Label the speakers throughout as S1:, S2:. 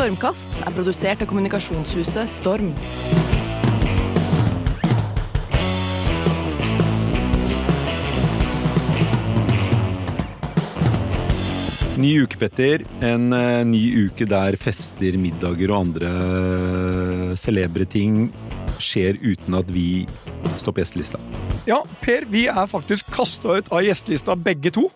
S1: Stormkast er produsert av kommunikasjonshuset Storm.
S2: Ny uke, Petter. En eh, ny uke der fester, middager og andre eh, celebre ting skjer uten at vi står på gjestelista.
S3: Ja, Per, vi er faktisk kasta ut av gjestelista begge to.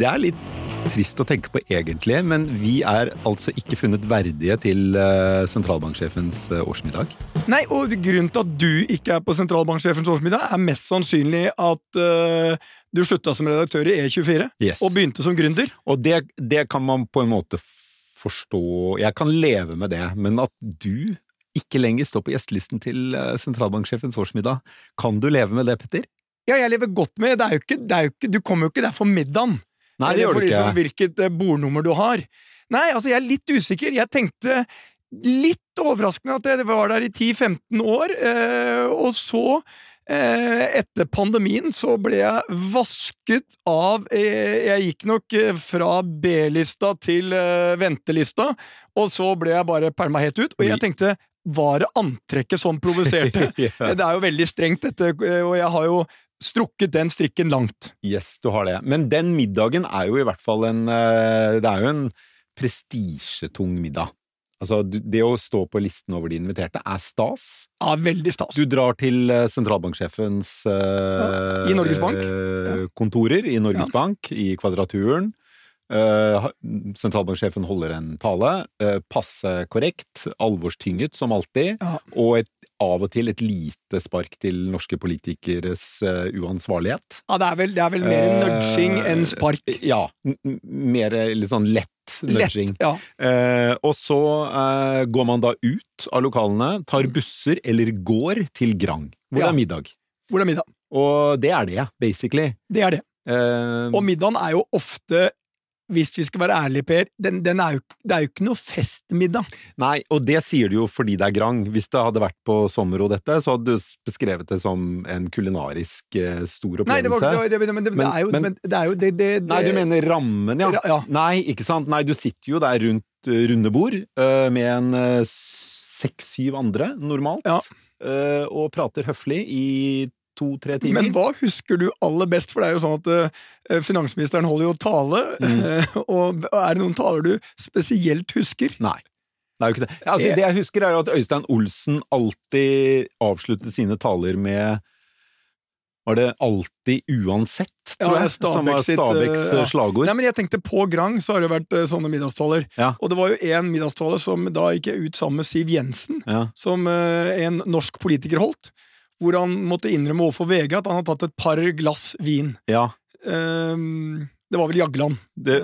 S2: Det er litt trist å tenke på egentlig, men vi er altså ikke funnet verdige til eh, sentralbanksjefens eh, årsmiddag.
S3: Nei, og grunnen til at du ikke er på sentralbanksjefens årsmiddag, er mest sannsynlig at uh, du slutta som redaktør i E24
S2: Yes.
S3: og begynte som gründer.
S2: Og det, det kan man på en måte forstå Jeg kan leve med det, men at du ikke lenger står på gjestelisten til sentralbanksjefens årsmiddag, kan du leve med det, Petter?
S3: Ja, jeg lever godt med det. Er jo ikke, det er jo ikke, du kommer jo ikke der for middagen.
S2: Nei, det gjør du
S3: liksom
S2: ikke.
S3: hvilket eh, bordnummer du har. Nei, altså, jeg er litt usikker. Jeg tenkte litt overraskende at jeg var der i 10-15 år, eh, og så eh, etter pandemien så ble jeg vasket av Jeg gikk nok fra B-lista til ventelista, og så ble jeg bare pælma helt ut. Og jeg tenkte var det antrekket som provoserte?
S2: Ja.
S3: Det er jo veldig strengt, dette, og jeg har jo strukket den strikken langt.
S2: Yes, du har det. Men den middagen er jo i hvert fall en eh, Det er jo en prestisjetung middag. Altså, det å stå på listen over de inviterte er stas.
S3: Ja, veldig stas.
S2: Du drar til eh, sentralbanksjefens eh,
S3: Ja, i Norges Bank.
S2: kontorer i Norges
S3: Ja.
S2: Bank, i Kvadraturen. Ha- sentralbanksjefen holder en tale, uh, passe korrekt, alvorstynget som alltid,
S3: Ja.
S2: og et, av og til et lite spark til norske politikeres uh, uansvarlighet.
S3: Ja, det er vel, det er vel mer nudging enn spark.
S2: Ja, mer litt sånn lett nudging.
S3: Lett, ja.
S2: Og så går man da ut av lokalene, tar busser eller går til Grang, hvor
S3: Ja.
S2: det er middag.
S3: Hvor det er middag.
S2: Og det er det, basically.
S3: Det er det. Og middagen er jo ofte, hvis vi skal være ærlige, Per, den, den er jo, det er jo ikke noe festmiddag.
S2: nei, og det sier du jo fordi det er Grang. Hvis det hadde vært på sommer og dette, så hadde du beskrevet det som en kulinarisk eh, stor opplevelse.
S3: Nei, det, var, det, var- det, men det,
S2: Men-
S3: er jo,
S2: men-
S3: men, det er jo det, det,
S2: Nei, du mener rammen, ja.
S3: Ja.
S2: Nei, ikke sant. Nei, du sitter jo der rundt eh, runde bord eh, med en seks-syv andre, normalt,
S3: Ja.
S2: og prater høflig i to-tre timer.
S3: Men hva husker du aller best? For det er jo sånn at uh, finansministeren holder jo tale,
S2: Mm.
S3: eh, og er det noen taler du spesielt husker?
S2: Nei. Det er jo ikke det. Altså, det jeg husker, er jo at Øystein Olsen alltid avsluttet sine taler med Var det 'alltid uansett', tror
S3: Ja,
S2: jeg? Som var
S3: Stabæk
S2: Stabæks
S3: eh, ja.
S2: eh, slagord.
S3: Nei, men jeg tenkte På Grang så har det vært eh, sånne middagstaler.
S2: Ja.
S3: Og det var jo en middagstale som da gikk ut sammen med Siv Jensen, som eh, en norsk politiker holdt. Hvor han måtte innrømme overfor VG at han hadde tatt et par glass vin.
S2: ja.
S3: Um, det var vel Jagland.
S2: Det,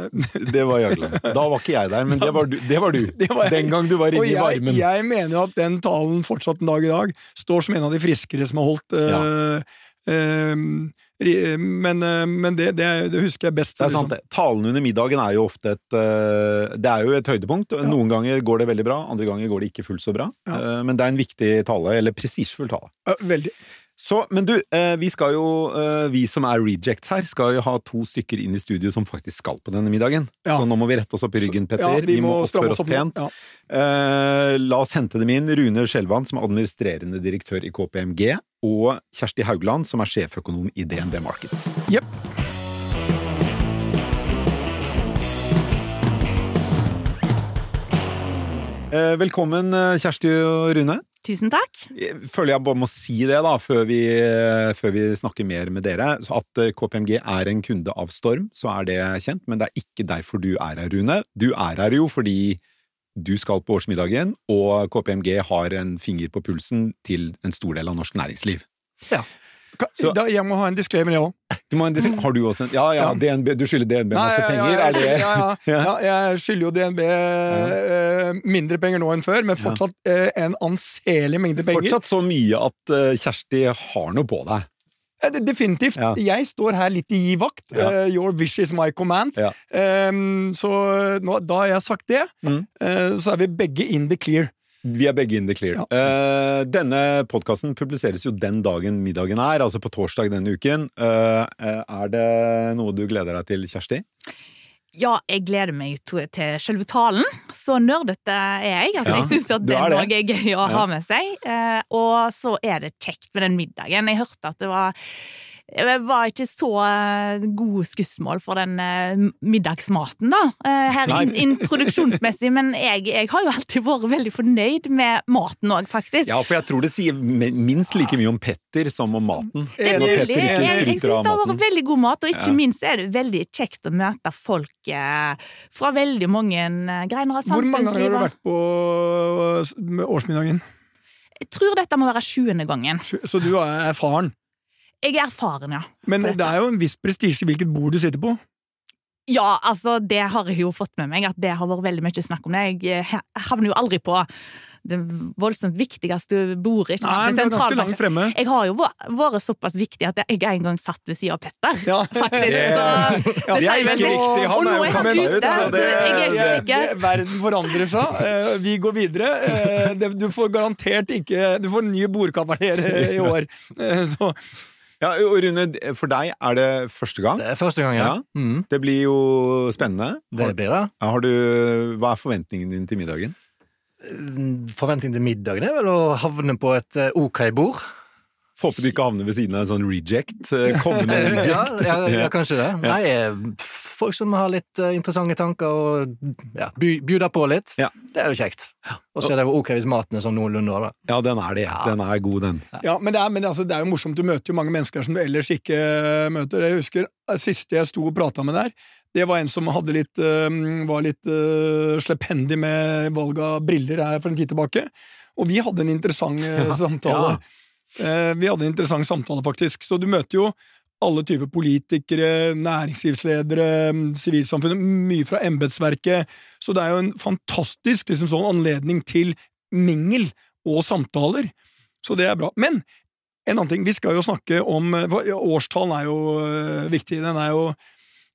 S2: det var Jagland. Da var ikke jeg der, men det var du. Det var du.
S3: Det var.
S2: Den gang du var inne i
S3: jeg,
S2: varmen.
S3: jeg mener jo at den talen fortsatt en dag i dag står som en av de friskere som har holdt. eh, ehm, ri- men eh, men det, det, husker jeg best.
S2: Det er sant,
S3: liksom.
S2: det. Talen under middagen er jo ofte et eh, Det er jo et høydepunkt. Noen ganger går det veldig bra, andre ganger går det ikke fullt så bra.
S3: Ja.
S2: Eh, Men det er en viktig tale, eller prestisjefull tale.
S3: Veldig.
S2: Så, men du, eh, vi skal jo, eh, vi som er rejects her, skal jo ha to stykker inn i studio som faktisk skal på denne middagen.
S3: Ja.
S2: Så nå må vi rette oss opp i ryggen, Petter.
S3: Ja,
S2: vi, må
S3: må
S2: oppføre oss
S3: opp
S2: pent.
S3: Ja.
S2: Eh, la oss hente dem inn. Rune Skjelvan, som er administrerende direktør i KPMG, og Kjersti Haugland, som er sjeføkonom i DNB Markets.
S3: Yep.
S2: Eh, velkommen, eh, Kjersti og Rune.
S1: Tusen takk.
S2: Jeg føler jeg bare må si det, da, før vi, før vi snakker mer med dere. Så at eh, KPMG er en kunde av Storm, så er det kjent, men det er ikke derfor du er her, Rune. Du er her jo fordi du skal på årsmiddagen, og KPMG har en finger på pulsen til en stor del av norsk næringsliv.
S3: Ka-
S2: Så-
S3: da, jeg må ha en disclaimer, jeg òg.
S2: Har du også en Ja, ja. DNB, du skylder DNB masse penger, er det
S3: ja, jeg skylder jo DNB eh, mindre penger nå enn før, men fortsatt eh, en anselig mengde penger.
S2: Fortsatt så mye at eh, Kjersti har noe på deg.
S3: Eh, Definitivt.
S2: Ja.
S3: Jeg står her litt i vakt.
S2: Ja.
S3: Uh, your wish is my command.
S2: Ja.
S3: Um, så nå, da har jeg sagt det,
S2: Mm.
S3: uh, så er vi begge in the clear.
S2: Vi er begge in the clear.
S3: Ja.
S2: Uh, denne podkasten publiseres jo den dagen middagen er, altså på torsdag denne uken. Eh, eh, er det noe du gleder deg til, Kjersti?
S4: Ja, jeg gleder meg til selve talen. Så nerdete er jeg at
S2: Ja,
S4: jeg syns det
S2: er det.
S4: noe gøy å ha med seg. Uh, og så er det kjekt med den middagen. Jeg hørte at det var det var ikke så gode skussmål for den eh, middagsmaten, da, eh, her in introduksjonsmessig, men jeg, jeg har jo alltid vært veldig fornøyd med maten òg, faktisk.
S2: Ja, for jeg tror det sier minst like mye om Petter som om maten.
S4: Det er
S2: Når
S4: mulig.
S2: Petter ikke
S4: Jeg, jeg syns det har vært veldig god mat, og ikke
S2: Ja.
S4: minst er det veldig kjekt å møte folk eh, fra veldig mange eh, greiner av samfunnslivet.
S3: Hvor mange har du vært på årsmiddagen?
S4: Jeg tror dette må være sjuende gangen.
S3: Så du er faren.
S4: Jeg er erfaren, ja.
S3: Men det er jo en viss prestisje hvilket bord du sitter på.
S4: Ja, altså, det har jeg jo fått med meg, at det har vært veldig mye snakk om det. Jeg eh, havner jo aldri på det voldsomt viktigste bordet. ikke sant?
S3: Nei, men ganske langt fremme.
S4: Jeg har jo vært såpass viktig at jeg en gang satt ved siden av Petter.
S3: Ja.
S4: Faktisk. Så
S3: Ja,
S4: det
S2: er ikke riktig. Han er jo kastet ut, så det-
S4: jeg er ikke sikker.
S3: Verden forandrer seg. Eh, Vi går videre. Eh, Du får garantert ikke Du får nye bordkavaler i år. Så
S2: Ja, og Rune, for deg er det første gang.
S5: Det er første gang, ja.
S2: Ja.
S5: Mm,
S2: Det blir jo spennende.
S5: det blir det.
S2: Har du, hva er forventningen din til middagen?
S5: Mm, Forventningen til middagen er vel å havne på et eh, ok bord.
S2: Får håpe du ikke havner ved siden av en sånn reject. eh, Kommende
S5: Ja,
S2: reject.
S5: ja, ja, kanskje det. Nei, eh, folk som har litt eh, interessante tanker og ja, bjuder på litt.
S2: Ja.
S5: Det er jo kjekt. Og så er det jo ok hvis maten er sånn noenlunde. Da.
S2: Ja, den er det. Den er god, den.
S3: Ja, men, det er, men altså, det er jo morsomt. Du møter jo mange mennesker som du ellers ikke møter. Jeg husker Siste jeg sto og prata med der, det var en som hadde litt, var litt uh, slependig med valg av briller her for en tid tilbake. Og vi hadde en interessant øh, samtale. Eh, vi hadde en interessant samtale, faktisk. Så du møter jo alle typer politikere, næringslivsledere, sivilsamfunnet, mye fra embetsverket. Så det er jo en fantastisk liksom, sånn anledning til mingel og samtaler. Så det er bra. Men en annen ting, vi skal jo snakke om hva- Årstallen er jo øh, viktig. Den er jo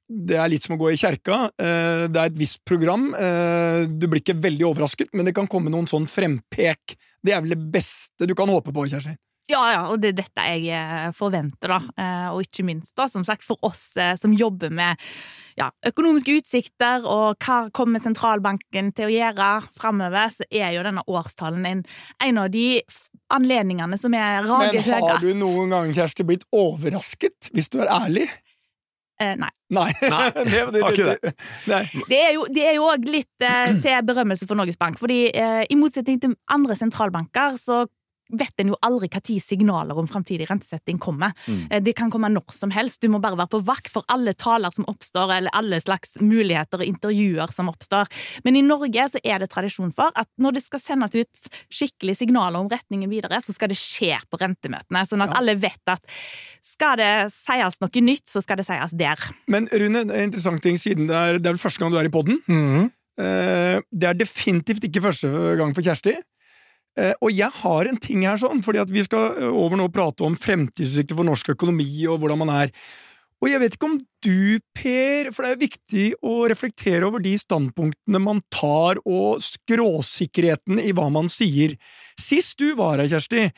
S3: det er litt som å gå i kjerka. Eh, Det er et visst program. Eh, Du blir ikke veldig overrasket, men det kan komme noen sånn frempek. Det er vel det beste du kan håpe på, Kjersti.
S4: Ja, ja, og det er dette jeg eh, forventer, da. Eh, Og ikke minst, da, som sagt, for oss eh, som jobber med ja, økonomiske utsikter, og hva kommer sentralbanken til å gjøre framover, så er jo denne årstallen en, en av de anledningene som er
S3: Men har du noen gang, Kjersti, blitt overrasket, hvis du er ærlig?
S4: Eh, nei.
S3: Nei.
S2: Nei,
S3: det, det, det. Nei.
S4: Det er jo, også litt eh, til berømmelse for Norges Bank, fordi eh, i motsetning til andre sentralbanker, så vet en jo aldri tid signaler om framtidig rentesetting kommer.
S2: Mm.
S4: Eh, Det kan komme når som helst. Du må bare være på vakt for alle taler som oppstår, eller alle slags muligheter og intervjuer som oppstår. Men i Norge så er det tradisjon for at når det skal sendes ut skikkelige signaler om retningen videre, så skal det skje på rentemøtene, sånn at
S3: Ja.
S4: alle vet at skal det sies noe nytt, så skal det sies der.
S3: Men Rune, det er en interessant ting, siden det er, det er første gang du er i podden.
S5: Mm.
S3: Eh, Det er definitivt ikke første gang for Kjersti. Eh, Og jeg har en ting her sånn, fordi at vi skal eh, over nå prate om fremtidsutsikter for norsk økonomi og hvordan man er. Og jeg vet ikke om du, Per, for det er viktig å reflektere over de standpunktene man tar og skråsikkerheten i hva man sier. Sist du var her, Kjersti,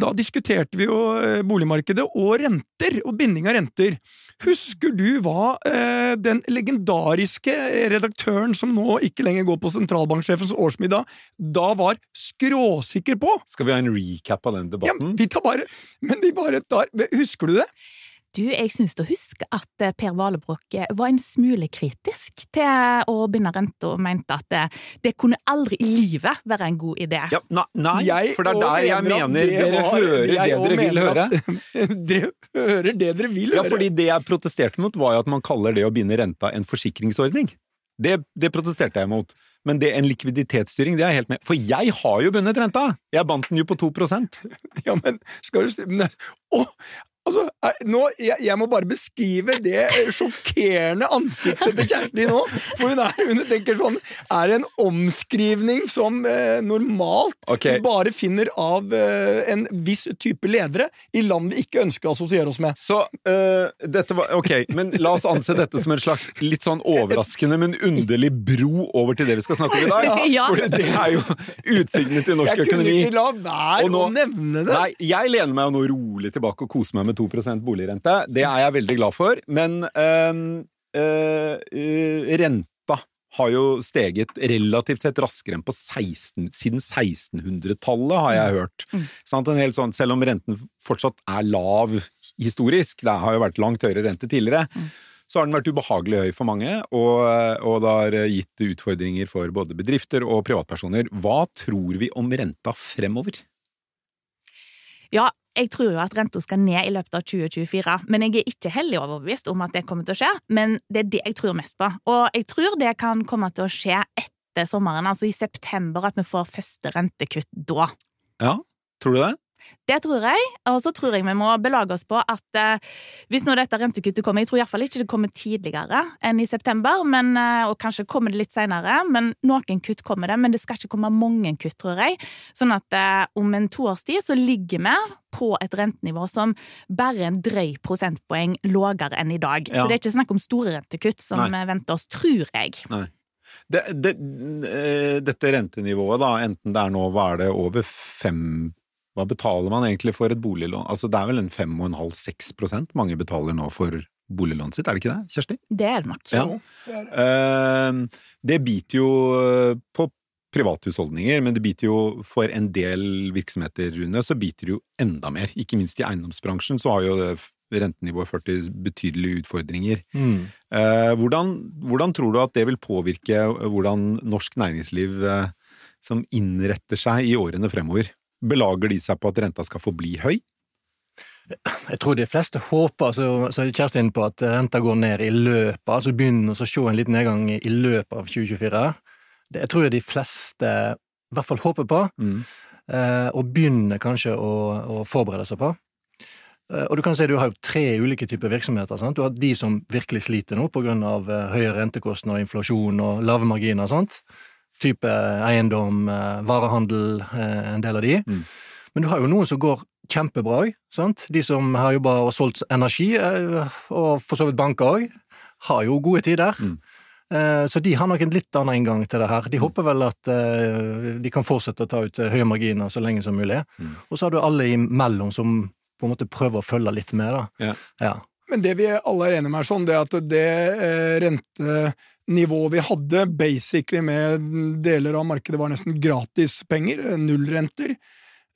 S3: da diskuterte vi jo eh, boligmarkedet og renter, og binding av renter. Husker du hva eh, den legendariske redaktøren som nå ikke lenger går på sentralbanksjefens årsmiddag, da var skråsikker på?
S2: Skal vi ha en recap av den
S3: Ja,
S2: debatten?
S3: vi tar bare Men vi bare tar Husker du det?
S4: Du, jeg synes å huske at eh, Per Valebrokk eh, var en smule kritisk til å binde renta, og mente at det, det kunne aldri i livet være en god idé.
S2: Ja, nei, nei
S3: Jeg
S2: for det er der jeg
S3: mener
S2: dere
S3: var-
S2: hører det dere vil høre.
S3: Dere hører det dere vil
S2: Ja, fordi det jeg protesterte mot, var jo at man kaller det å binde renta en forsikringsordning. Det, det protesterte jeg mot. Men det en likviditetsstyring, det er jeg helt med. For jeg har jo bundet renta! Jeg bandt den jo på 2%
S3: Ja, men skal du si men, Å! Altså, nå, jeg, jeg må bare beskrive det eh, sjokkerende ansiktet til Kjersti nå. For hun, er, hun tenker sånn Er det en omskrivning som eh, normalt okay. bare finner av eh, en viss type ledere i land vi ikke ønsker å assosiere oss med?
S2: Så uh, dette var Ok, men la oss anse dette som en slags litt sånn overraskende, men underlig bro over til det vi skal snakke om i dag.
S4: Ja.
S2: For det er jo utsiktene til norsk økonomi.
S3: jeg kunne
S2: økonomi.
S3: ikke la være
S2: nå-
S3: å nevne det!
S2: Nei, jeg lener meg jo nå rolig tilbake og koser meg med 2% boligrente. Det er jeg veldig glad for. Men øh, eh, renta har jo steget relativt sett raskere enn på 16, siden 1600-tallet, har jeg hørt.
S4: Mm.
S2: En helt sånn, selv om renten fortsatt er lav historisk, det har jo vært langt høyere rente tidligere,
S4: Mm.
S2: så har den vært ubehagelig høy for mange, og, og det har gitt utfordringer for både bedrifter og privatpersoner. Hva tror vi om renta fremover?
S4: Ja, jeg tror jo at renta skal ned i løpet av 2024, men jeg er ikke hellig overbevist om at det kommer til å skje. Men det er det jeg tror mest på. Og jeg tror det kan komme til å skje etter sommeren, altså i september, at vi får første rentekutt da.
S2: Ja, tror du det?
S4: Det tror jeg, og så tror jeg vi må belage oss på at eh, hvis nå dette rentekuttet kommer Jeg tror iallfall ikke det kommer tidligere enn i september, men, eh, og kanskje kommer det litt senere. Men noen kutt kommer det, men det skal ikke komme mange kutt, tror jeg. Sånn at eh, om en toårs tid så ligger vi på et rentenivå som bare en drøy prosentpoeng lavere enn i dag.
S2: Ja.
S4: Så det er ikke snakk om store rentekutt som
S2: Nei.
S4: venter oss, tror jeg.
S2: det, det eh, dette rentenivået, da, enten det er nå, hva er det, over fem Hva betaler man egentlig for et boliglån? Altså, det er vel en 5,5-6 prosent mange betaler nå for boliglånet sitt, er det ikke det, Kjersti?
S4: Det er det nok.
S2: Ja. Eh, det biter jo på på privathusholdninger, men det biter jo for en del virksomheter, Rune, så biter det jo enda mer. Ikke minst i eiendomsbransjen så har jo det rentenivået ført til betydelige utfordringer.
S5: Mm.
S2: Eh, hvordan, hvordan tror du at det vil påvirke hvordan norsk næringsliv eh, som innretter seg i årene fremover? Belager de seg på at renta skal forbli høy?
S5: Jeg tror de fleste håper, så, så er Kjerstin på, at renta går ned i løpet, altså begynner å se en liten nedgang i løpet av 2024. Det jeg tror jeg de fleste i hvert fall håper på,
S2: Mm.
S5: eh, og begynner kanskje å, å forberede seg på. Eh, Og du kan si du har jo tre ulike typer virksomheter. Sant? Du har de som virkelig sliter nå av eh, høye rentekostnader, inflasjon og lave marginer. Sant? Type eiendom, eh, varehandel, eh, en del av de.
S2: Mm.
S5: Men du har jo noen som går kjempebra òg. De som har jobba og solgt energi, eh, og for så vidt banker òg, har jo gode tider.
S2: Mm.
S5: Eh, Så de har nok en litt annen inngang til det her. De håper vel at eh, de kan fortsette å ta ut eh, høye marginer så lenge som mulig.
S2: Mm.
S5: Og så har du alle imellom som på en måte prøver å følge litt med, da.
S2: Ja.
S5: Ja.
S3: Men det vi alle er enige om er sånn, det at det eh, rentenivået vi hadde, basically med deler av markedet var nesten gratispenger, penger, nullrenter,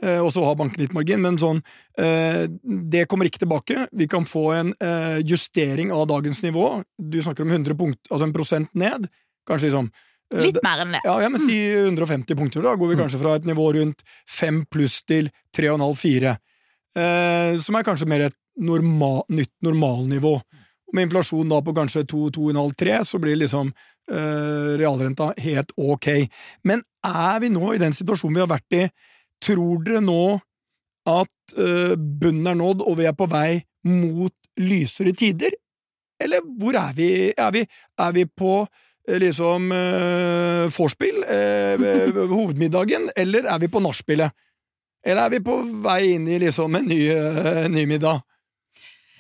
S3: eh, og så har banken litt margin, men sånn, eh, det kommer ikke tilbake. Vi kan få en eh, justering av dagens nivå. Du snakker om 100 punkt, altså en prosent ned, kanskje liksom eh,
S4: Litt mer enn det.
S3: ja, ja, men si 150 punkter, da går vi
S5: Mm.
S3: kanskje fra et nivå rundt 5 pluss til 3,5-4, eh, som er kanskje mer et normal, nytt normalnivå. Med inflasjon da på kanskje 2-2,5-3, så blir liksom eh, realrenta helt ok. Men er vi nå i den situasjonen vi har vært i, tror dere nå at eh, bunnen er nådd, og vi er på vei mot lysere tider? Eller hvor er vi? Er vi, er vi på eh, liksom uh, vorspiel, ved hovedmiddagen, eller er vi på nachspielet? Eller er vi på vei inn i liksom en ny, eh, ny middag?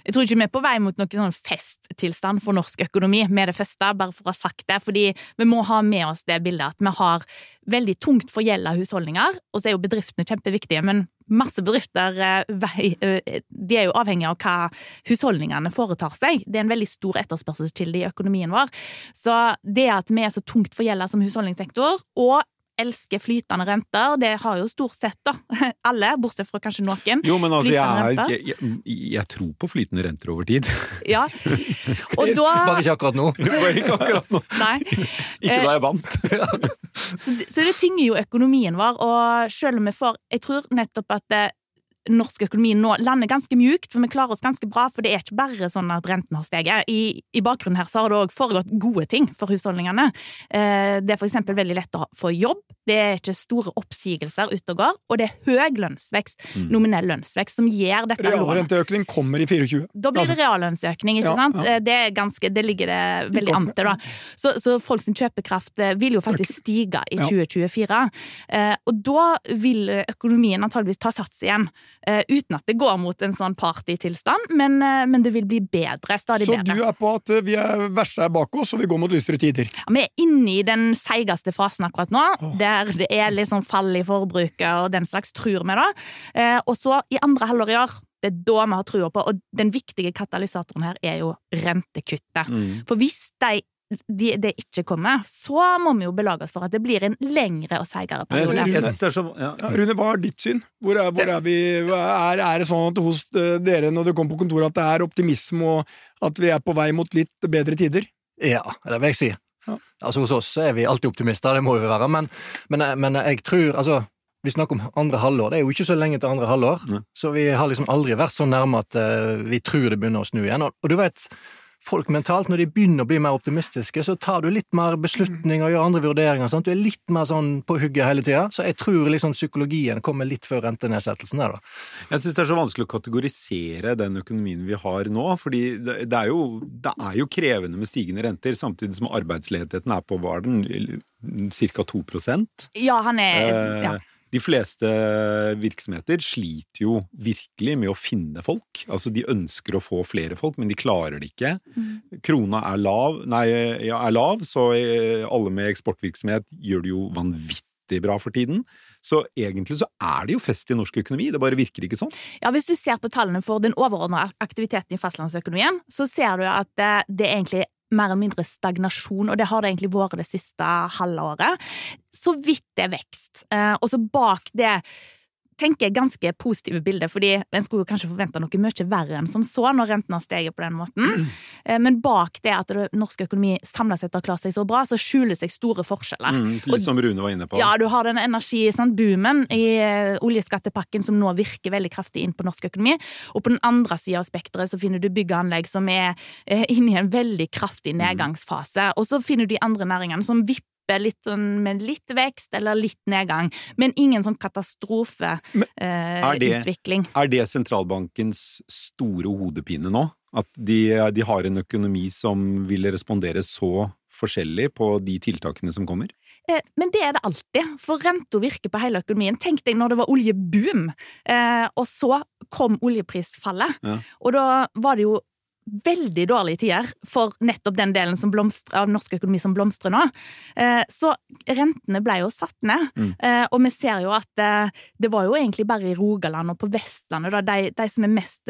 S4: Jeg tror ikke vi er på vei mot noen sånn festtilstand for norsk økonomi med det første, bare for å ha sagt det. Fordi vi må ha med oss det bildet at vi har veldig tungt forgjelda husholdninger, og så er jo bedriftene kjempeviktige, men masse bedrifter eh, eh, de er jo avhengig av hva husholdningene foretar seg. Det er en veldig stor etterspørselskilde i økonomien vår. Så det at vi er så tungt forgjelda som husholdningssektor, og elsker flytende renter, det har jo stort sett da alle, bortsett fra kanskje noen.
S2: Jo, men altså, jeg, jeg, jeg, jeg tror på flytende renter over tid.
S4: Ja. Og da
S5: Bare ikke akkurat nå.
S2: Bare ikke akkurat nå.
S4: Nei.
S2: Ikke da jeg vant.
S4: Så, det- så det tynger jo økonomien vår, og selv om vi får Jeg tror nettopp at eh, norsk økonomi nå lander ganske mjukt, for vi klarer oss ganske bra, for det er ikke bare sånn at renten har steget. I, i bakgrunnen her så har det òg foregått gode ting for husholdningene. Eh, det er eksempel veldig lett å få jobb, det er ikke store oppsigelser ute og går, og det er høy lønnsvekst,
S2: Mm.
S4: nominell lønnsvekst, som gjør dette lånet.
S3: Realrenteøkning kommer i 24.
S4: Da blir det reallønnsøkning, ikke
S3: Ja,
S4: sant?
S3: ja.
S4: Eh, Det, ganske, det ligger det veldig an til, da. Så, så folks kjøpekraft eh, vil jo faktisk stige i
S3: Ja.
S4: 2024. Eh, og da vil økonomien antageligvis ta sats igjen. Eh, uten at det går mot en sånn partytilstand, men, uh, men det vil bli bedre. Stadig
S3: Så
S4: bedre.
S3: du er på at vi er verste er bak oss, og vi går mot lysere tider.
S4: Ja, Vi er inne i den seigeste fasen akkurat nå, der det er sånn fall i forbruket og den slags, tror vi da. Uh, og så i andre halvår i år, Det er da vi har trua på, og den viktige katalysatoren her er jo rentekuttet.
S2: Mm.
S4: For hvis de, de, det ikke kommer, så må vi jo belage oss for at det blir en lengre og seigere periode.
S2: er ja.
S3: Rune, hva er ditt syn? Hvor er, hvor er vi er, er det sånn at hos eh, dere når dere kommer på kontoret at det er optimisme og at vi er på vei mot litt bedre tider?
S5: Ja, det vil jeg si.
S3: Ja.
S5: Altså Hos oss er vi alltid optimister, det må vi være, men, men, men jeg tror altså vi snakker om andre halvår. Det er jo ikke så lenge til andre halvår.
S2: Nei.
S5: Så vi har liksom aldri vært så nærme at uh, vi tror det begynner å snu igjen. Og, og du vet, folk mentalt, når de begynner å bli mer optimistiske, så tar du litt mer beslutninger og gjør andre vurderinger. Sant? Du er litt mer sånn på hugget hele tida. Så jeg tror liksom psykologien kommer litt før rentenedsettelsen der, da.
S2: Jeg syns det er så vanskelig å kategorisere den økonomien vi har nå. fordi det, det, er, jo, det er jo krevende med stigende renter, samtidig som arbeidsledigheten er på hva er den, ca. 2
S4: Ja, han er
S2: Eh,
S4: ja.
S2: De fleste virksomheter sliter jo virkelig med å finne folk. Altså, de ønsker å få flere folk, men de klarer det ikke.
S4: Mm.
S2: Krona er lav, nei, ja, er lav, så eh, alle med eksportvirksomhet gjør det jo vanvittig bra for tiden. Så egentlig så er det jo fest i norsk økonomi, det bare virker ikke sånn.
S4: Ja, Hvis du ser på tallene for den overordnede aktiviteten i fastlandsøkonomien, så ser du at det, det egentlig mer eller mindre stagnasjon, og det har det egentlig vært det siste halvåret. Så vidt det er vekst. Eh, og så bak det tenker jeg ganske positive bilder, fordi en skulle kanskje forvente noe mye verre enn som så, når renten har steget på den måten. Eh, Men bak det at det, norsk økonomi samla sett har klart seg så bra, så skjuler seg store forskjeller.
S2: Mm, litt som Rune var inne på.
S4: Ja, du har den energi-boomen i eh, oljeskattepakken som nå virker veldig kraftig inn på norsk økonomi. Og på den andre sida av spekteret så finner du bygg og anlegg som er eh, inne i en veldig kraftig nedgangsfase. Og så finner du de andre næringene som vipper litt sånn med litt vekst eller litt nedgang, men ingen sånn
S2: er det-
S4: katastrofeutvikling.
S2: Er det sentralbankens store hodepine nå? At de, de har en økonomi som vil respondere så forskjellig på de tiltakene som kommer?
S4: Eh, Men det er det alltid, for renta virker på hele økonomien. Tenk deg når det var oljeboom, eh, og så kom oljeprisfallet.
S2: Ja.
S4: Og da var det jo veldig dårlige tider for nettopp den delen som blomstrer, av norsk økonomi som blomstrer nå. Eh, Så rentene ble jo satt ned,
S2: Mm.
S4: Eh, og vi ser jo at eh, det var jo egentlig bare i Rogaland og på Vestlandet, da, de, de som er mest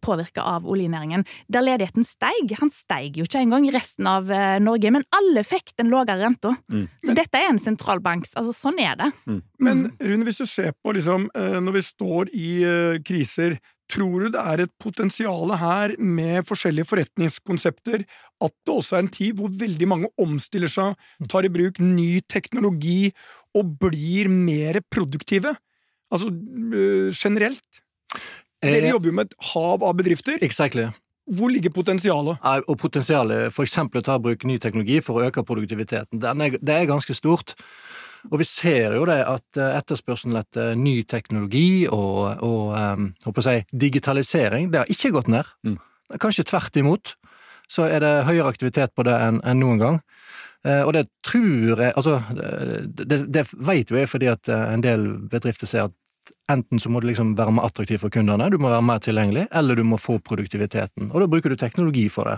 S4: påvirka av oljenæringen, der ledigheten steig. Han steig jo ikke engang i resten av Norge, men alle fikk den lavere renta.
S2: Mm.
S4: Så dette er en sentralbanks Altså, sånn er det.
S3: Men Rune, hvis du ser på liksom, når vi står i kriser, tror du det er et potensial her med forskjellige forretningskonsepter, at det også er en tid hvor veldig mange omstiller seg, tar i bruk ny teknologi og blir mer produktive? Altså generelt. Dere
S5: Eh,
S3: jobber jo med et hav av bedrifter.
S5: Exactly.
S3: Hvor ligger potensialet?
S5: Og potensialet for eksempel å ta i bruk ny teknologi for å øke produktiviteten, er, det er ganske stort. Og vi ser jo det at eh, etterspørselen etter ny teknologi og, og håper jeg, digitalisering, det har ikke gått ned.
S2: Mm.
S5: Kanskje tvert imot. Så er det høyere aktivitet på det enn enn noen gang. Eh, og det tror jeg Altså, det, det, det vet jo jeg fordi at eh, en del bedrifter ser at enten så må du liksom være mer attraktiv for kundene, du må være mer tilgjengelig, eller du må få produktiviteten. Og da bruker du teknologi for det.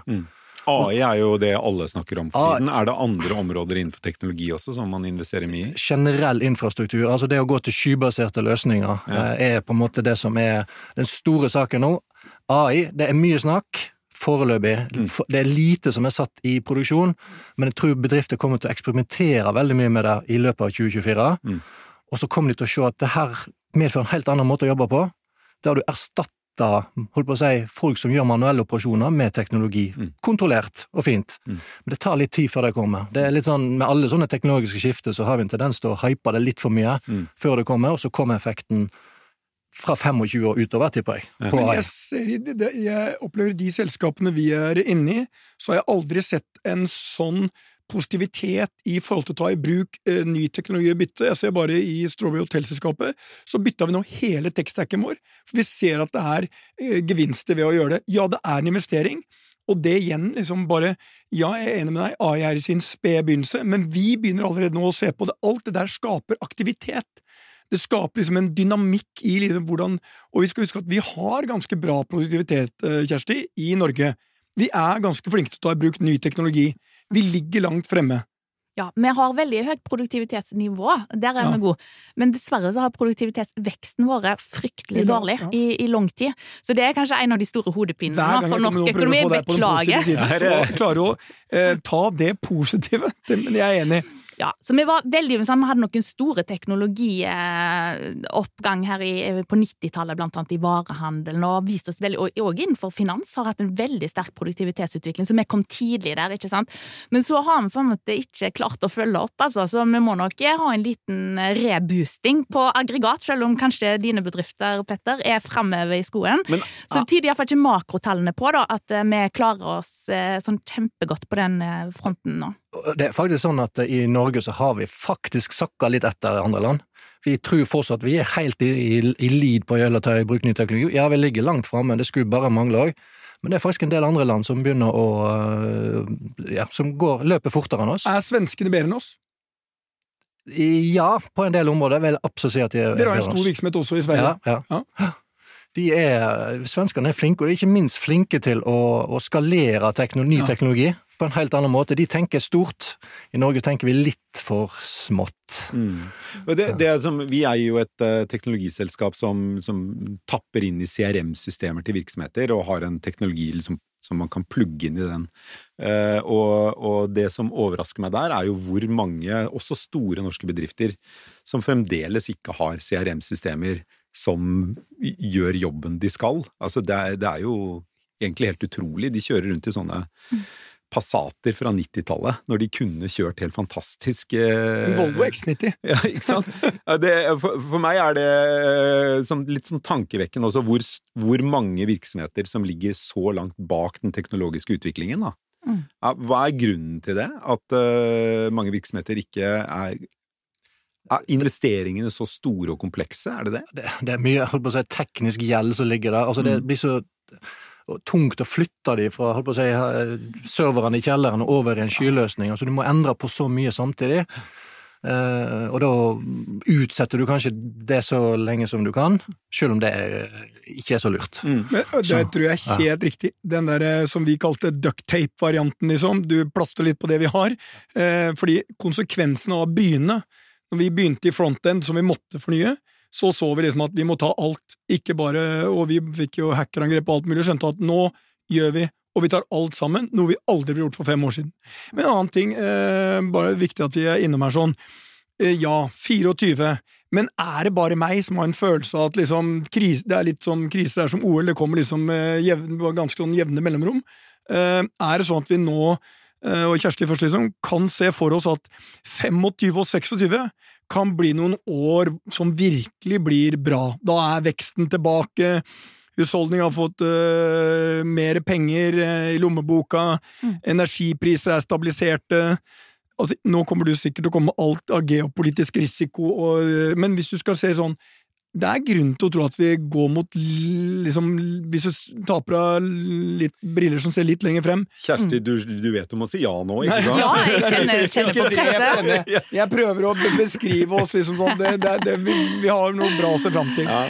S2: AI er jo det alle snakker om for
S5: AI.
S2: tiden. Er det andre områder innenfor teknologi også som man investerer mye i?
S5: generell infrastruktur, altså det å gå til skybaserte løsninger,
S2: Ja.
S5: eh, er på en måte det som er den store saken nå. AI, det er mye snakk. Foreløpig.
S2: Mm.
S5: Det er lite som er satt i produksjon, men jeg tror bedrifter kommer til å eksperimentere veldig mye med det i løpet av 2024.
S2: Mm.
S5: Og så kommer de til å se at det her medfører en helt annen måte å jobbe på, der du erstatter holdt på å si, folk som gjør manuelle operasjoner med teknologi.
S2: Mm.
S5: Kontrollert og fint.
S2: Mm.
S5: Men det tar litt tid før det kommer. Det er litt sånn, Med alle sånne teknologiske skifter så har vi en tendens til å hype det litt for mye
S2: Mm.
S5: før det kommer, og så kommer effekten fra 25 år utover, tipper jeg.
S2: Ja.
S5: På
S3: Men jeg, ser jeg opplever de selskapene vi er inne i, så har jeg aldri sett en sånn positivitet i forhold til å ta i bruk eh, ny teknologi og bytte. Jeg ser bare i Strawberry Hotel-selskapet, så bytta vi nå hele tekstacken vår, for vi ser at det er eh, gevinster ved å gjøre det. Ja, det er en investering, og det igjen liksom bare Ja, jeg er enig med deg, AI er i sin spede begynnelse, men vi begynner allerede nå å se på det. Alt det der skaper aktivitet. Det skaper liksom en dynamikk i liksom hvordan Og vi skal huske at vi har ganske bra produktivitet, eh, Kjersti, i Norge. Vi er ganske flinke til å ta i bruk ny teknologi. Vi ligger langt fremme.
S4: Ja, vi har veldig høyt produktivitetsnivå, der er
S3: Ja.
S4: vi gode. Men dessverre så har produktivitetsveksten vært fryktelig dårlig
S3: ja.
S4: i, i lang tid. Så det er kanskje en av de store hodepinene for norsk økonomi. Beklager.
S3: siden, Så klarer du å eh, ta det positive. Men jeg er enig.
S4: Ja, så vi var veldig vi hadde noen store teknologioppgang her i, på 90-tallet, blant annet i varehandelen, og vist oss veldig, og og innenfor finans har hatt en veldig sterk produktivitetsutvikling, så vi kom tidlig der, ikke sant. Men så har vi på en måte ikke klart å følge opp, altså, så vi må nok ha en liten reboosting på aggregat, selv om kanskje dine bedrifter, Petter, er framover i skoen.
S2: Men,
S4: Så tyder iallfall ikke makrotallene på da, at eh, vi klarer oss eh, sånn kjempegodt på den eh, fronten nå.
S5: Det er faktisk sånn at i Norge så har vi faktisk sakka litt etter andre land. Vi tror fortsatt vi er helt i, i, i lead på å ta i bruk ny teknologi. Ja, vi ligger langt framme, det skulle bare mangle òg. Men det er faktisk en del andre land som begynner å øh, ja, som går, løper fortere enn oss.
S3: Er svenskene bedre enn oss?
S5: Ja, på en del områder vil jeg absolutt si at de er bedre enn oss.
S3: Dere har en stor virksomhet også i Sverige.
S5: Ja, ja. De er, svenskene er flinke, og de er ikke minst flinke til å, å skalere teknologi, ny
S3: Ja.
S5: teknologi på en helt annen måte. De tenker stort. I Norge tenker vi litt for smått.
S2: Mm. Det, det er som, vi eier jo et uh, teknologiselskap som, som tapper inn i CRM-systemer til virksomheter, og har en teknologi liksom, som man kan plugge inn i den. Uh, og, og det som overrasker meg der, er jo hvor mange, også store norske bedrifter, som fremdeles ikke har CRM-systemer som gjør jobben de skal. Altså, det er, det er jo egentlig helt utrolig. De kjører rundt i sånne Passater fra 90-tallet, når de kunne kjørt helt fantastisk eh,
S3: Volvo X90.
S2: ja, ikke sant? Det, for, for meg er det eh, sånn, litt sånn tankevekkende også hvor, hvor mange virksomheter som ligger så langt bak den teknologiske utviklingen. Da.
S4: Mm.
S2: Ja, hva er grunnen til det? At uh, mange virksomheter ikke er Er investeringene så store og komplekse? Er det det?
S5: det, det er mye holdt på å si, teknisk gjeld som ligger der. Altså, det
S2: Mm.
S5: blir så tungt å flytte de fra holdt på å si, eh, serverne i kjelleren og over i en skyløsning. Altså, du må endre på så mye samtidig. Uh, og da utsetter du kanskje det så lenge som du kan, selv om det er, ikke er så lurt.
S3: Men det
S5: Så,
S3: tror jeg er helt riktig. Den der eh, som vi kalte ducktape-varianten, liksom. Du plaster litt på det vi har. Uh, fordi konsekvensen av å begynne Når vi begynte i frontend, som vi måtte fornye, så så vi liksom at vi må ta alt, ikke bare Og vi fikk jo hackerangrep og alt mulig, skjønte at nå gjør vi og vi tar alt sammen, noe vi aldri ville gjort for fem år siden. Men en annen ting, eh, bare viktig at vi er innom her sånn, eh, ja, 24, men er det bare meg som har en følelse av at liksom, krise, det er litt sånn krise det er som OL, det kommer liksom eh, jevn, ganske sånn jevne mellomrom? Eh, er det sånn at vi nå, eh, og Kjersti først liksom, kan se for oss at 25 og 26 kan bli noen år som virkelig blir bra? Da er veksten tilbake, husholdningen har fått uh, mer penger uh, i lommeboka,
S4: Mm.
S3: energipriser er stabiliserte. Altså, nå kommer du sikkert til å komme med alt av geopolitisk risiko, og, uh, men hvis du skal se sånn det er grunn til å tro at vi går mot liksom, Hvis du taper tar på deg litt briller som ser litt lenger frem
S2: Kjersti, du, du vet du må si ja nå, ikke sant?
S4: Ja, jeg kjenner, kjenner på presset.
S3: jeg, jeg prøver å beskrive oss liksom sånn det, det, det, vi, vi har noe bra å se fram til.
S2: Ja.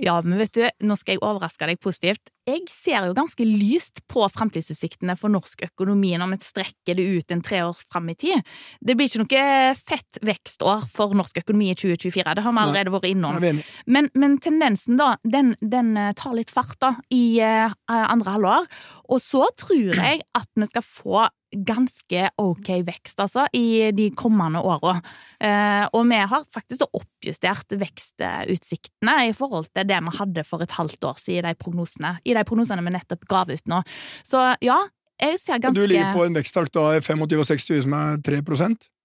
S4: Ja, men vet du, nå skal jeg overraske deg positivt. Jeg ser jo ganske lyst på framtidsutsiktene for norsk økonomi når vi strekker det ut en tre år fram i tid. Det blir ikke noe fett vekstår for norsk økonomi i 2024, det har vi allerede vært innom. Men, men tendensen, da, den, den eh, tar litt fart da, i eh, andre halvår. Og så tror jeg at vi skal få ganske ok vekst, altså, i de kommende åra. Eh, og vi har faktisk oppjustert vekstutsiktene i forhold til det vi hadde for et halvt år siden i de prognosene, i de prognosene vi nettopp ga ut nå. Så ja, jeg ser ganske
S3: Du ligger på en veksttakt av i 25 og 60 som er 3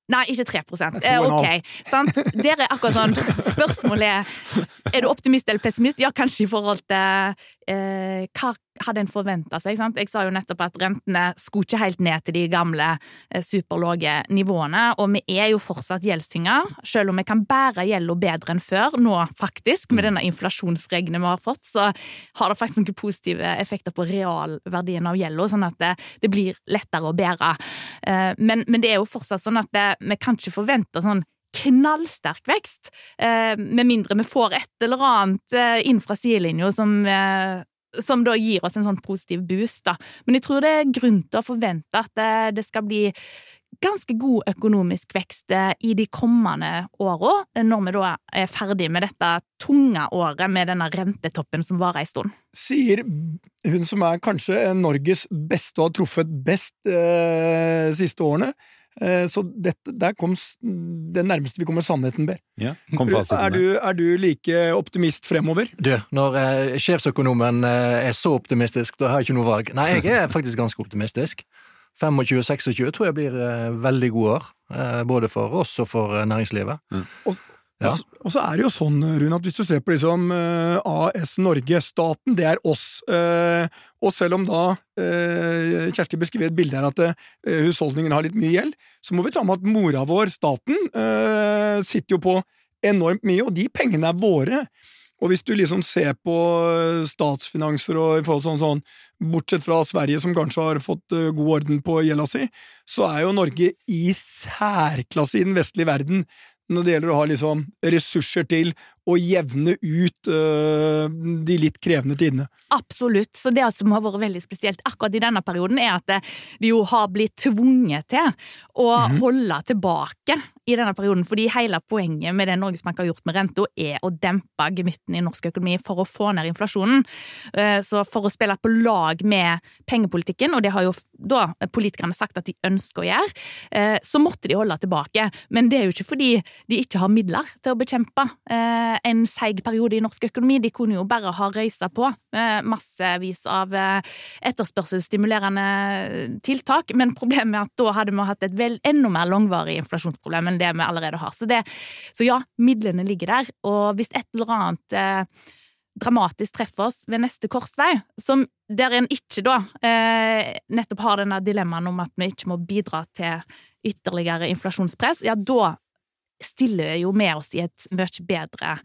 S4: Nei, ikke 3
S3: Det er
S4: eh, Ok, sant? Dere er akkurat sånn Spørsmålet er Er du optimist eller pessimist? Ja, kanskje i forhold til eh, hva hadde en forventa seg? sant? Jeg sa jo nettopp at rentene skulle ikke helt ned til de gamle eh, superlave nivåene, og vi er jo fortsatt gjeldstynga, selv om vi kan bære gjelda bedre enn før nå, faktisk, med denne inflasjonsregnet vi har fått, så har det faktisk noen positive effekter på realverdien av gjelda, sånn at det, det blir lettere å bære. Eh, Men, men det er jo fortsatt sånn at det, vi kan ikke forvente sånn knallsterk vekst, eh, med mindre vi får et eller annet eh, inn fra sidelinja som, eh, som da gir oss en sånn positiv boost. Da. Men jeg tror det er grunn til å forvente at det, det skal bli ganske god økonomisk vekst i de kommende åra, når vi da er ferdig med dette tunge året med denne rentetoppen som varer en stund.
S3: Sier hun som er kanskje Norges beste og har truffet best eh, siste årene. Eh, så det, der kom det nærmeste vi kommer sannheten, ber.
S2: Ja, kom
S3: er, du, er du like optimist fremover?
S5: Du, når eh, sjefsøkonomen eh, er så optimistisk, da har jeg ikke noe valg. Nei, jeg er faktisk ganske optimistisk. 25-26 tror jeg blir eh, veldig gode år, eh, både for oss og for eh, næringslivet.
S3: Mm. Og, ja. og, så er det jo sånn, Rune, at hvis du ser på liksom AS Norge, staten, det er oss. og selv om da Kjersti beskriver et bilde her at husholdningen har litt mye gjeld, så må vi ta med at mora vår, staten, sitter jo på enormt mye, og de pengene er våre. Og hvis du liksom ser på statsfinanser og i forhold til sånn, sånn bortsett fra Sverige, som kanskje har fått uh, god orden på gjelda si, så er jo Norge i særklasse i den vestlige verden når det gjelder å ha liksom ressurser til å jevne ut uh, de litt krevende tidene.
S4: Absolutt. Så det som har vært veldig spesielt akkurat i denne perioden, er at de jo har blitt tvunget til å mm holde tilbake i denne perioden, fordi hele poenget med det Norges Bank har gjort med renta, er å dempe gemytten i norsk økonomi for å få ned inflasjonen. Eh, så for å spille på lag med pengepolitikken, og det har jo da politikerne sagt at de ønsker å gjøre, eh, så måtte de holde tilbake. Men det er jo ikke fordi de ikke har midler til å bekjempe eh, en seig periode i norsk økonomi. De kunne jo bare ha røysa på massevis av etterspørselsstimulerende tiltak, men problemet er at da hadde vi hatt et vel enda mer langvarig inflasjonsproblem enn det vi allerede har. Så, det, så ja, midlene ligger der, og hvis et eller annet eh, dramatisk treffer oss ved neste korsvei, som der en ikke da eh, nettopp har denne dilemmaen om at vi ikke må bidra til ytterligere inflasjonspress, ja, da stiller jo med oss i et mye bedre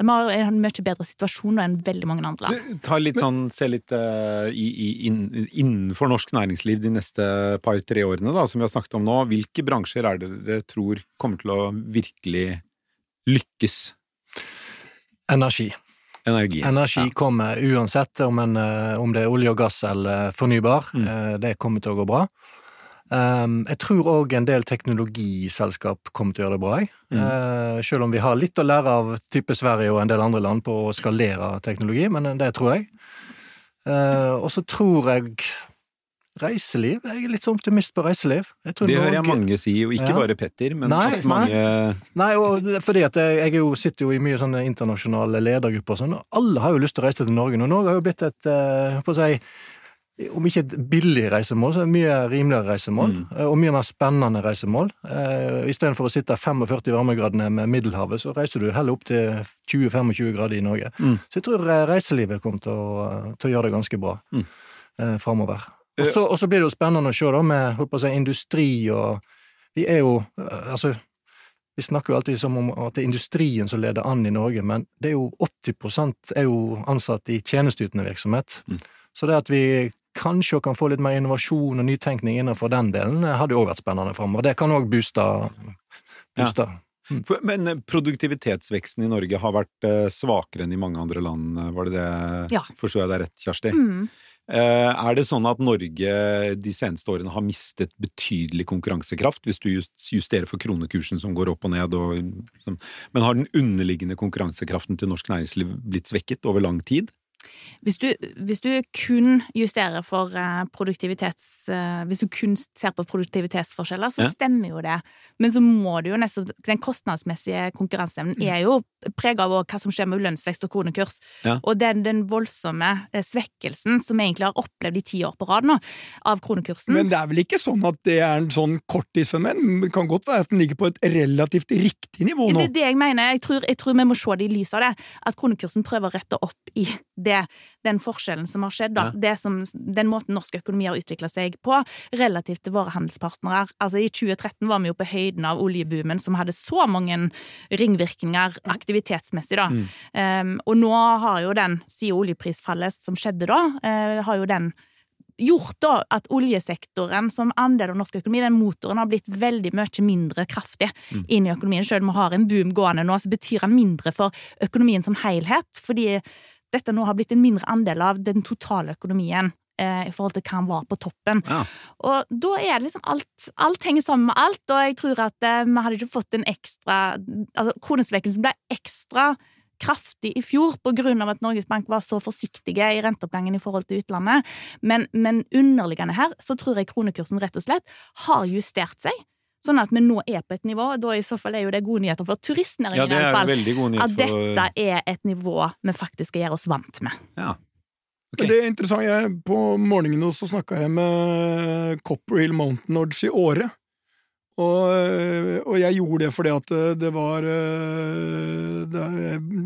S4: Vi har en mye bedre situasjon enn veldig mange andre.
S2: Ta litt sånn, Se litt uh, i, i, innenfor norsk næringsliv de neste par-tre årene, da, som vi har snakket om nå. Hvilke bransjer er det dere tror kommer til å virkelig lykkes?
S5: Energi.
S2: Energi,
S5: Energi ja. kommer uansett om, en, eh, om, det er olje og gass eller fornybar. Mm. Eh, det kommer til å gå bra. Um, jeg tror òg en del teknologiselskap kommer til å gjøre det bra, mm. uh, selv om vi har litt å lære av type Sverige og en del andre land på å skalere teknologi, men det tror jeg. Uh, og så tror jeg reiseliv. Jeg er litt så optimist på reiseliv.
S2: det hører jeg mange si, og ikke ja. bare Petter, men nei, mange
S5: Nei, og fordi at jeg, jeg jo, sitter jo i mye sånne internasjonale ledergrupper og sånn, og alle har jo lyst til å reise til Norge. Og Norge har jo blitt et, på å si om ikke et billig reisemål, så er det mye rimeligere reisemål. Mm. Eh, og mye mer spennende reisemål. Eh, Istedenfor å sitte 45 varmegradene med Middelhavet, så reiser du heller opp til 20-25 grader i Norge. Mm. Så jeg tror reiselivet kommer til å, til å gjøre det ganske bra mm. eh, framover. Og så blir det jo spennende å se da med holdt på å si, industri og Vi er jo Altså, vi snakker jo alltid som om at det er industrien som leder an i Norge, men det er jo 80 er jo ansatt i tjenesteytende virksomhet. Mm. Så det at vi kanskje kan få litt mer innovasjon og nytenkning innenfor den delen, hadde jo òg vært spennende framover. Det kan òg booste. booste. Ja.
S2: Mm. Men eh, produktivitetsveksten i Norge har vært eh, svakere enn i mange andre land, eh, var det det? Ja. Forstår jeg deg rett, Kjersti? Mm. Er det sånn at Norge de seneste årene har mistet betydelig konkurransekraft, hvis du justerer for kronekursen som går opp og ned, og, men har den underliggende konkurransekraften til norsk næringsliv blitt svekket over lang tid?
S4: Hvis du, hvis du, kun justerer for eh, produktivitets... Eh, hvis du kun ser på produktivitetsforskjeller, så ja. stemmer jo det. Men så må du jo nesten Den kostnadsmessige konkurranseevnen mm. er jo prega av hva som skjer med lønnsvekst og kronekurs. Ja. Og den, den, voldsomme eh, svekkelsen som vi egentlig har opplevd i ti år på rad nå, av kronekursen
S3: Men det er vel ikke sånn at det er en sånn korttidsfenomen? Det kan godt være at den ligger på et relativt riktig nivå nå?
S4: Det er det jeg mener. Jeg tror, jeg tror vi må se det i lys av det. At kronekursen prøver å rette opp i det den forskjellen som har skjedd, da. Ja. Som, den måten norsk økonomi har utvikla seg på, relativt til våre handelspartnere. Altså, I 2013 var vi jo på høyden av oljeboomen, som hadde så mange ringvirkninger aktivitetsmessig, da. Mm. Um, og nå har jo den, siden oljeprisfallet som skjedde da, uh, har jo den gjort da at oljesektoren som andel av norsk økonomi, den motoren, har blitt veldig mye mindre kraftig mm. inn i økonomien. Selv om vi har en boom gående nå, så betyr den mindre for økonomien som helhet. fordi dette nå har blitt en mindre andel av den totale økonomien eh, i forhold til hva han var på toppen.
S2: Ja.
S4: Og da er det liksom alt Alt henger sammen med alt, og jeg tror at eh, vi hadde ikke fått en ekstra Altså, kronesvekkelsen ble ekstra kraftig i fjor av at Norges Bank var så forsiktige i renteoppgangen i forhold til utlandet, men, men underliggende her så tror jeg kronekursen rett og slett har justert seg. Sånn at vi nå er på et nivå, og da i så fall er jo det gode nyheter for turistnæringen.
S2: Ja, det
S4: i
S2: er
S4: jo fall,
S2: veldig god
S4: At
S2: nyhet At
S4: dette er et nivå vi faktisk skal gjøre oss vant med.
S2: Ja.
S3: Okay. Det er interessant. Jeg, på morgenen nå så snakka jeg med Copperhill Mountain Lodge i Åre. Og, og jeg gjorde det fordi at det var eh, det,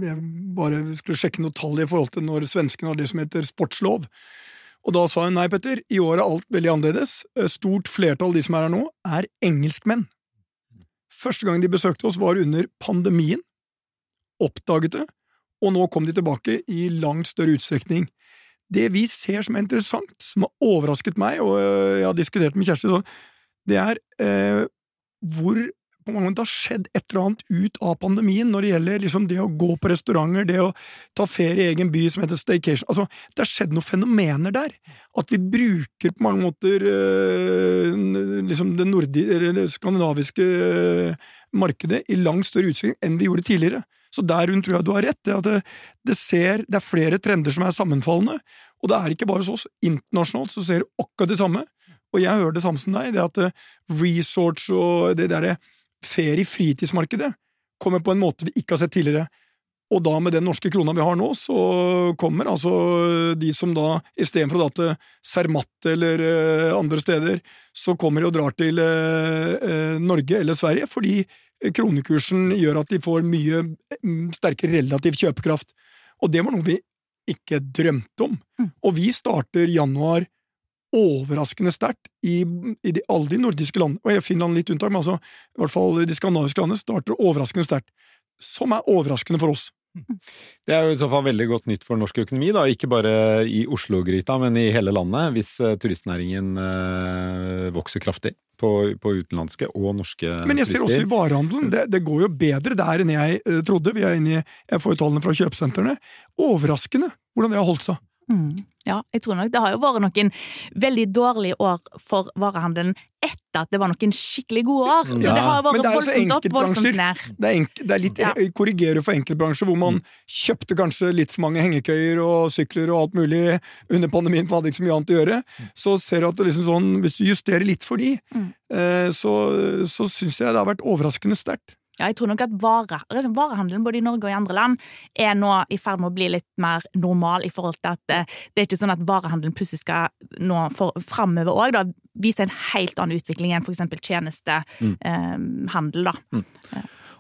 S3: jeg bare skulle sjekke noen tall i forhold til når svenskene har det som heter sportslov. Og da sa hun nei, Petter, i år er alt veldig annerledes. Eh, Stort flertall av de som er her nå, er engelskmenn. Første gang de besøkte oss, var under pandemien. Oppdaget det, og nå kom de tilbake i langt større utstrekning. Det vi ser som er interessant, som har overrasket meg, og øh, jeg har diskutert med Kjersti sånn, det er eh, hvor på mange måter har skjedd et eller annet ut av pandemien når det gjelder liksom det å gå på restauranter, det å ta ferie i egen by som heter staycation. Altså, det har skjedd noen fenomener der. At vi bruker på mange måter øh, liksom det det skandinaviske øh, markedet i langt større utstrekning enn vi gjorde tidligere. Så der hun tror jeg du har rett. Det, at det, det, ser, det er flere trender som er sammenfallende, og det er ikke bare hos oss. Internasjonalt så ser du akkurat det samme. Og jeg hører det samme som deg, det at eh, resorts og det derre ferie-fritidsmarkedet kommer på en måte vi ikke har sett tidligere. Og da med den norske krona vi har nå, så kommer altså de som da, istedenfor å dra til Cermat eller eh, andre steder, så kommer de og drar til eh, eh, Norge eller Sverige, fordi kronekursen gjør at de får mye mm, sterkere relativ kjøpekraft. Og det var noe vi ikke drømte om. Og vi starter januar overraskende sterkt i, i de, alle de nordiske landene, og Finland litt unntak, men altså, i hvert fall de skandinaviske landene starter overraskende sterkt. Som er overraskende for oss.
S2: Det er jo i så fall veldig godt nytt for norsk økonomi, da. Ikke bare i Oslo-gryta, men i hele landet, hvis eh, turistnæringen eh, vokser kraftig på, på utenlandske og norske turister.
S3: Men jeg ser også i varehandelen, det, det går jo bedre der enn jeg eh, trodde. Vi er inne i, Jeg får jo tallene fra kjøpesentrene. Overraskende hvordan det har holdt seg.
S4: Mm. Ja, jeg tror nok det har jo vært noen veldig dårlige år for varehandelen etter at det var noen skikkelig gode år. Så
S2: Ja,
S4: det har vært
S3: det er
S4: voldsomt opp, voldsomt ned.
S3: Det er, enk, det er litt
S4: Ja.
S3: jeg for enkeltbransjer, hvor man kjøpte kanskje litt for mange hengekøyer og sykler og alt mulig under pandemien, for man hadde ikke så mye annet å gjøre. Så ser du at det liksom sånn, hvis du justerer litt for de,
S4: Mm.
S3: eh, så, så syns jeg det har vært overraskende sterkt.
S4: Ja, jeg tror nok at vare, liksom varehandelen både i Norge og i andre land er nå i ferd med å bli litt mer normal i forhold til at eh, det er ikke sånn at varehandelen plutselig skal nå for, framover òg vise en helt annen utvikling enn eksempel tjenestehandel, da.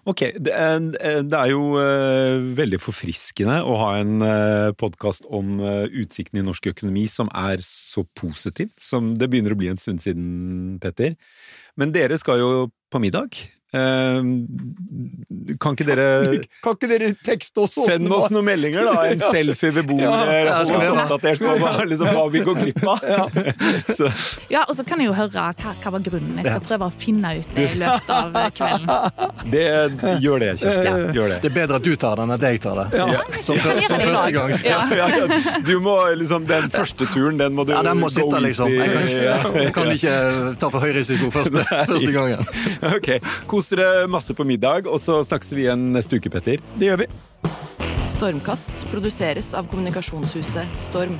S2: Ok, det er, det er jo eh, veldig forfriskende å ha en uh, podkast om utsiktene utsikten i norsk økonomi som er så positiv, som det begynner å bli en stund siden, Petter. Men dere skal jo på middag. Eh, kan ikke dere
S3: Kan ikke dere tekste oss?
S2: Send oss noen meldinger, da! En
S3: Ja.
S2: selfie ved bordet,
S3: Ja,
S5: og
S2: oppdatert på hva, liksom, hva vi går glipp av. Så,
S4: Ja, og så kan jeg jo høre hva, hva var grunnen. Jeg skal prøve å finne ut det i løpet av eh, kvelden.
S2: det, gjør det, Kjersti. Gjør det.
S5: Det er bedre at du tar det enn at jeg tar det.
S3: Ja.
S5: Som, som,
S4: som
S5: første gang.
S4: Ja.
S2: Ja, ja, du må liksom Den første turen, den må du
S5: Ja, den må sitte, liksom. Jeg kan ikke, jeg kan ikke ta for høy risiko første, første gangen.
S2: Ok, Kos dere masse på middag, og så snakkes vi igjen neste uke, Petter.
S3: Det gjør vi.
S1: Stormkast produseres av kommunikasjonshuset Storm.